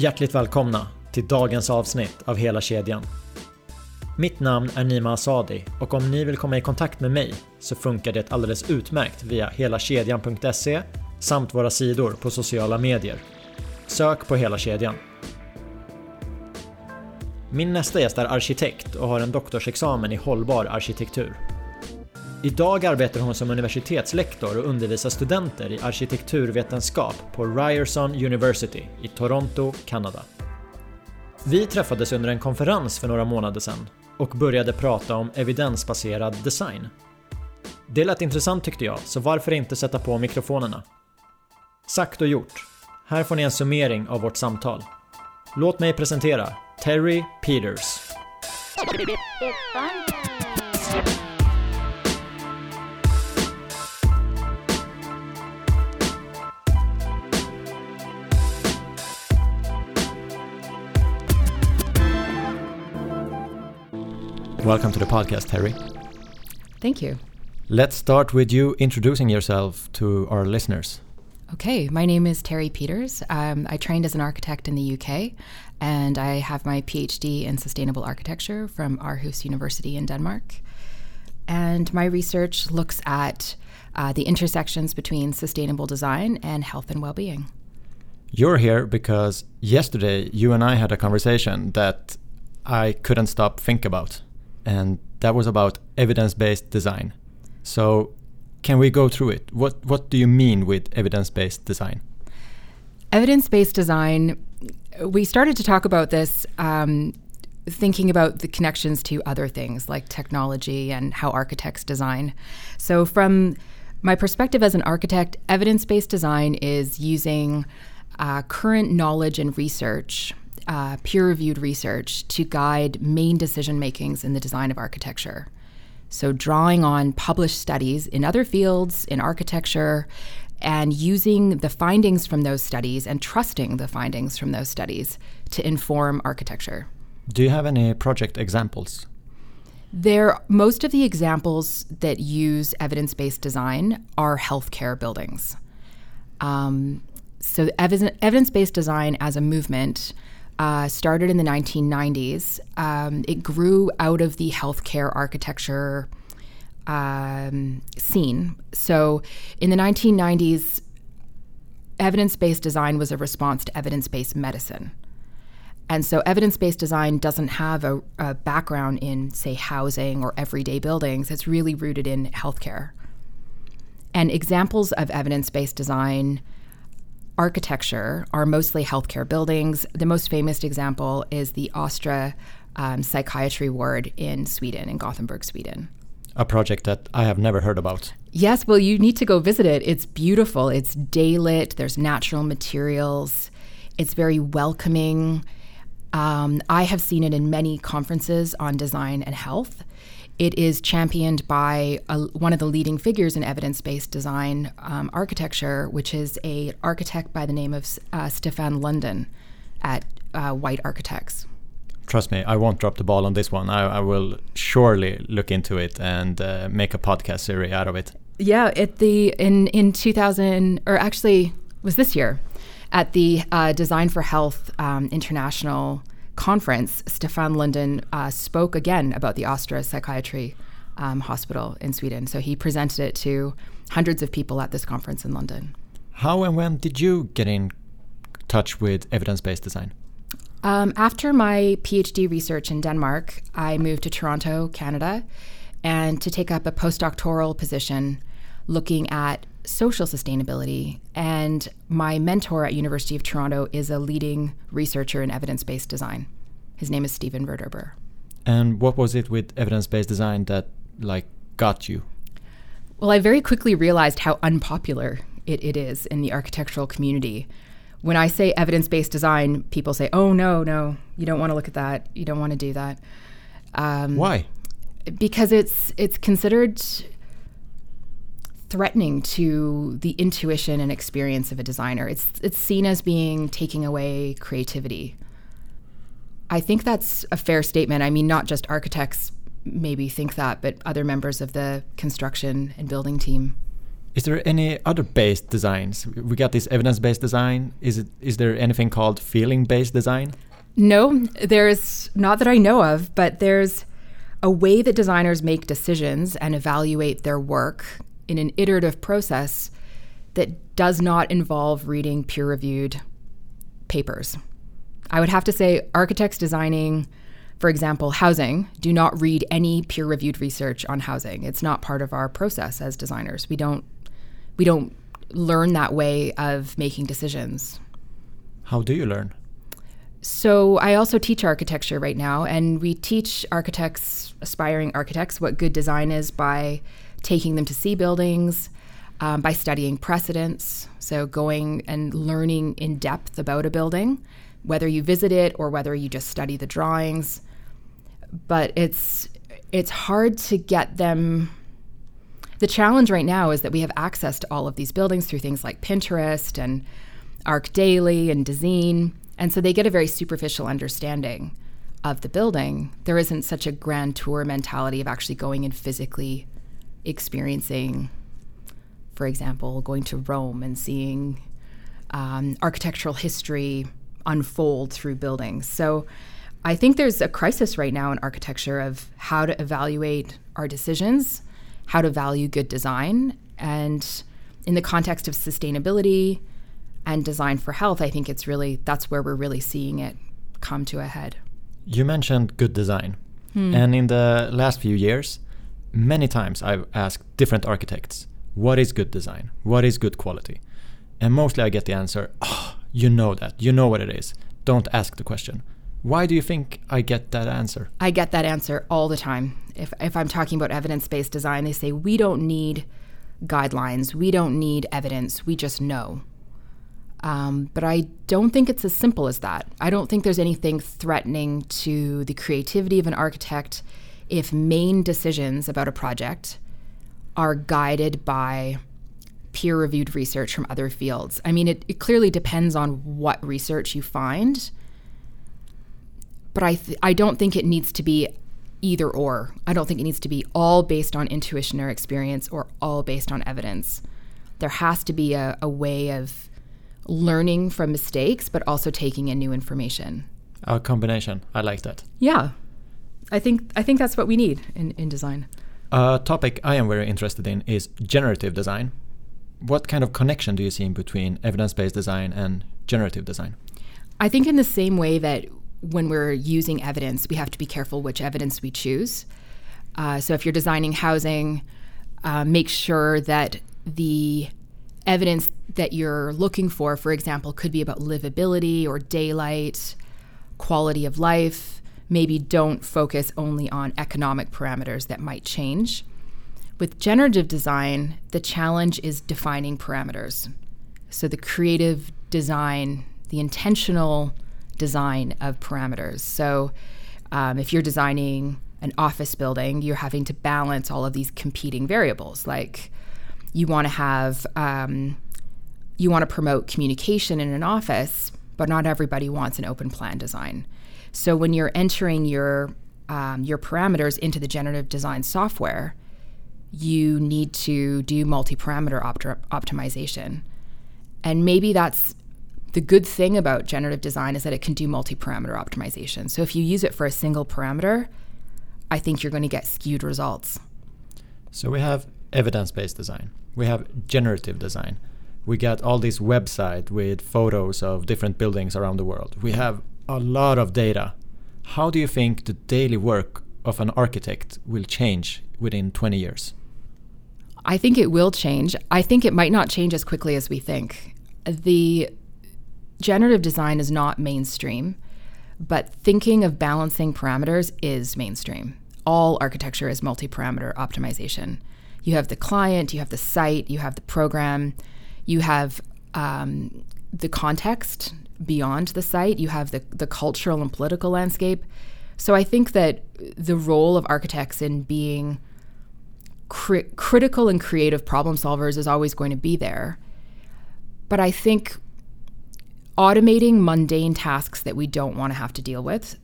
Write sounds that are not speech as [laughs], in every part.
Hjärtligt välkomna till dagens avsnitt av Hela kedjan. Mitt namn är Nima Asadi och om ni vill komma i kontakt med mig så funkar det alldeles utmärkt via helakedjan.se samt våra sidor på sociala medier. Sök på Hela kedjan. Min nästa gäst är arkitekt och har en doktorsexamen i hållbar arkitektur. Idag arbetar hon som universitetslektor och undervisar studenter i arkitekturvetenskap på Ryerson University i Toronto, Kanada. Vi träffades under en konferens för några månader sedan och började prata om evidensbaserad design. Det lät intressant tyckte jag, så varför inte sätta på mikrofonerna? Sagt och gjort. Här får ni en summering av vårt samtal. Låt mig presentera Terry Peters. Welcome to the podcast, Terry. Thank you. Let's start with you introducing yourself to our listeners. Okay, my name is Terry Peters. Um, I trained as an architect in the UK, and I have my PhD in sustainable architecture from Aarhus University in Denmark. And my research looks at uh, the intersections between sustainable design and health and well being. You're here because yesterday you and I had a conversation that I couldn't stop think about and that was about evidence-based design. So, can we go through it? What what do you mean with evidence-based design? Evidence-based design. We started to talk about this. Um, thinking about the connections to other things like technology and how architects design. So, from my perspective as an architect, evidence based design is using uh, current knowledge and research uh, peer reviewed research to guide main decision makings in the design of architecture. So, drawing on published studies in other fields, in architecture, and using the findings from those studies and trusting the findings from those studies to inform architecture. Do you have any project examples? There, most of the examples that use evidence-based design are healthcare buildings. Um, so, evidence-based design as a movement uh, started in the 1990s. Um, it grew out of the healthcare architecture um, scene. So in the 1990s, evidence based design was a response to evidence based medicine. And so evidence based design doesn't have a, a, background in, say, housing or everyday buildings. It's really rooted in healthcare. And examples of evidence based design architecture are mostly healthcare buildings. The most famous example is the Östra um, Psychiatry Ward in Sweden, in Gothenburg, Sweden. A project that I have never heard about. Yes, well, you need to go visit it. It's beautiful. It's daylit, there's natural materials, it's very welcoming. Um, I have seen it in many conferences on design and health. It is championed by a, one of the leading figures in evidence-based design um, architecture, which is a architect by the name of uh, Stefan Lundin at uh, White Architects. Trust me, I won't drop the ball on this one. I, I will surely look into it and uh, make a podcast series out of it. Yeah, at the in in 2000 or actually was this year at the uh, Design for Health um, International conference, Stefan Lundin uh, spoke again about the Östra Psychiatry um, Hospital in Sweden. So he presented it to hundreds of people at this conference in London. How and when did you get in touch with evidence based design? Um, after my PhD research in Denmark, I moved to Toronto, Canada, and to take up a postdoctoral position looking at social sustainability. And my mentor at University of Toronto is a leading researcher in evidence-based design. His name is Stephen Verderber. And what was it with evidence-based design that like got you? Well, I very quickly realized how unpopular it, it is in the architectural community. When I say evidence-based design, people say, "Oh no, no, you don't want to look at that. You don't want to do that." Um, Why? Because it's it's considered threatening to the intuition and experience of a designer. It's it's seen as being taking away creativity. I think that's a fair statement. I mean, not just architects maybe think that, but other members of the construction and building team. Is there any other based designs? We got this evidence-based design. Is it is there anything called feeling-based design? No, there's not that I know of, but there's a way that designers make decisions and evaluate their work in an iterative process that does not involve reading peer-reviewed papers. I would have to say architects designing for example, housing, do not read any peer-reviewed research on housing. It's not part of our process as designers. We don't we don't learn that way of making decisions. How do you learn? So I also teach architecture right now and we teach architects, aspiring architects what good design is by taking them to see buildings, um, by studying precedents, so going and learning in depth about a building, whether you visit it or whether you just study the drawings. But it's it's hard to get them. The challenge right now is that we have access to all of these buildings through things like Pinterest and ArchDaily and Dezeen, And so they get a very superficial understanding of the building. There isn't such a grand tour mentality of actually going and physically experiencing, for example, going to Rome and seeing um, architectural history unfold through buildings. So I think there's a crisis right now in architecture of how to evaluate our decisions, how to value good design, and in the context of sustainability and design for health, I think it's really that's where we're really seeing it come to a head. You mentioned good design. Hmm. And in the last few years, many times I've asked different architects, what is good design? What is good quality? And mostly I get the answer, oh, you know that. You know what it is. Don't ask the question. Why do you think I get that answer? I get that answer all the time. If, if I'm talking about evidence based design, they say, we don't need guidelines, we don't need evidence, we just know. Um, but I don't think it's as simple as that. I don't think there's anything threatening to the creativity of an architect if main decisions about a project are guided by peer reviewed research from other fields. I mean, it, it clearly depends on what research you find but I th- I don't think it needs to be either or. I don't think it needs to be all based on intuition or experience or all based on evidence. There has to be a, a way of learning from mistakes, but also taking in new information. A combination. I like that. Yeah. I think I think that's what we need in, in design. A topic I am very interested in is generative design. What kind of connection do you see between evidence based design and generative design? I think, in the same way that when we're using evidence, we have to be careful which evidence we choose. Uh, so if you're designing housing, uh, make sure that the evidence that you're looking for, for example, could be about livability or daylight, quality of life. Maybe don't focus only on economic parameters that might change. With generative design, the challenge is defining parameters. So the creative design, the intentional design of parameters. So um, if you're designing an office building, you're having to balance all of these competing variables. Like you want to have, um, you want to promote communication in an office, but not everybody wants an open plan design. So when you're entering your um, your parameters into the generative design software, you need to do multi-parameter opt- optimization, and maybe that's the good thing about generative design is that it can do multi parameter optimization. So if you use it for a single parameter, I think you're going to get skewed results. So we have evidence based design, we have generative design. We got all these websites with photos of different buildings around the world. We have a lot of data. How do you think the daily work of an architect will change within 20 years? I think it will change. I think it might not change as quickly as we think. The generative design is not mainstream, but thinking of balancing parameters is mainstream. All architecture is multi parameter optimization. You have the client, you have the site, you have the program, you have um, the context beyond the site, you have the, the cultural and political landscape. So I think that the role of architects in being cri- critical and creative problem solvers is always going to be there. But I think automating mundane tasks that we don't want to have to deal with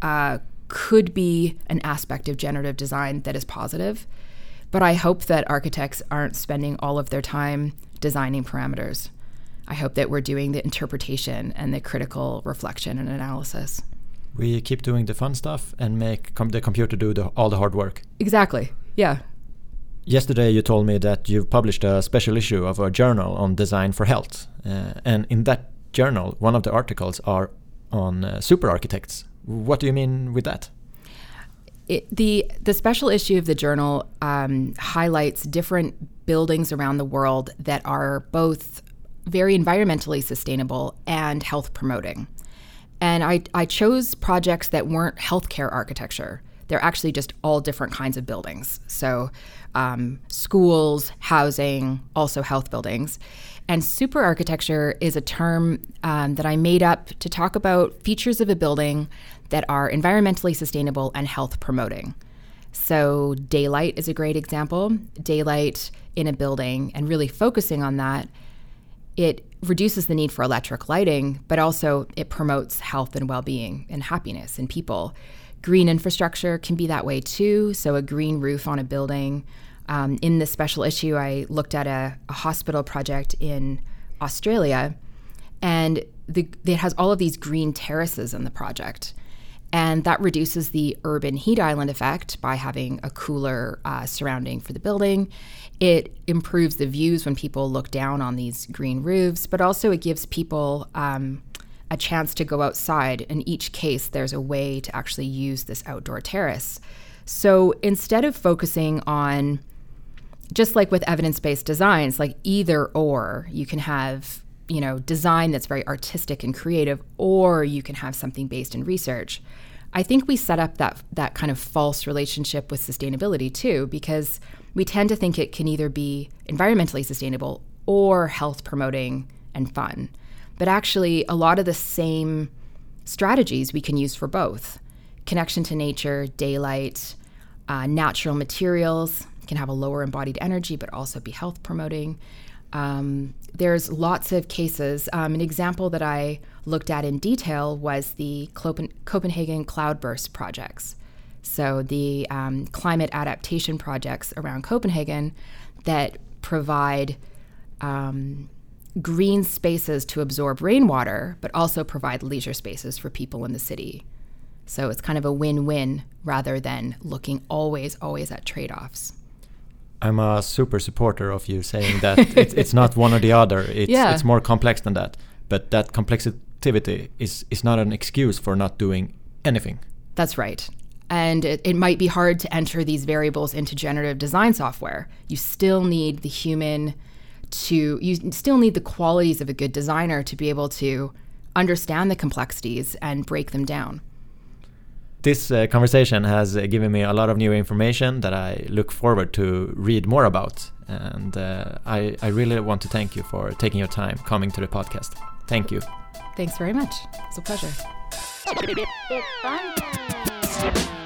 uh, could be an aspect of generative design that is positive. But I hope that architects aren't spending all of their time designing parameters. I hope that we're doing the interpretation and the critical reflection and analysis. We keep doing the fun stuff and make com the computer do the, all the hard work. Exactly. Yeah. Yesterday, you told me that you've published a special issue of a journal on design for health. Uh, and in that journal, one of the articles are on uh, super architects. What do you mean with that? It, the the special issue of the journal um, highlights different buildings around the world that are both very environmentally sustainable and health promoting. And I, I chose projects that weren't healthcare architecture. They're actually just all different kinds of buildings. So, um, schools, housing, also health buildings. And super architecture is a term um, that I made up to talk about features of a building that are environmentally sustainable and health promoting. So, daylight is a great example. Daylight in a building and really focusing on that, it reduces the need for electric lighting, but also it promotes health and well being and happiness in people. Green infrastructure can be that way too. So, a green roof on a building um, in this special issue, I looked at a, a hospital project in Australia, and the, it has all of these green terraces in the project. And that reduces the urban heat island effect by having a cooler uh, surrounding for the building. It improves the views when people look down on these green roofs, but also it gives people um, a chance to go outside. In each case, there's a way to actually use this outdoor terrace. So instead of focusing on just like with evidence-based designs, like either or, you can have you know design that's very artistic and creative, or you can have something based in research. I think we set up that that kind of false relationship with sustainability too, because we tend to think it can either be environmentally sustainable or health promoting and fun. But actually, a lot of the same strategies we can use for both connection to nature, daylight, uh, natural materials, can have a lower embodied energy, but also be health promoting. Um, there's lots of cases. Um, an example that I looked at in detail was the Copenhagen Cloudburst projects. So, the um, climate adaptation projects around Copenhagen that provide um, green spaces to absorb rainwater, but also provide leisure spaces for people in the city. So, it's kind of a win win rather than looking always, always at trade offs. I'm a super supporter of you saying that it's, it's not one or the other. [laughs] It's, yeah. it's more complex than that. But that complexity is, is not an excuse for not doing anything. That's right. And it, it might be hard to enter these variables into generative design software. You still need the human to, you still need the qualities of a good designer to be able to understand the complexities and break them down this uh, conversation has uh, given me a lot of new information that I look forward to read more about. And uh, I, I really want to thank you for taking your time coming to the podcast. Thank you. Thanks very much. It's a pleasure. It's fun.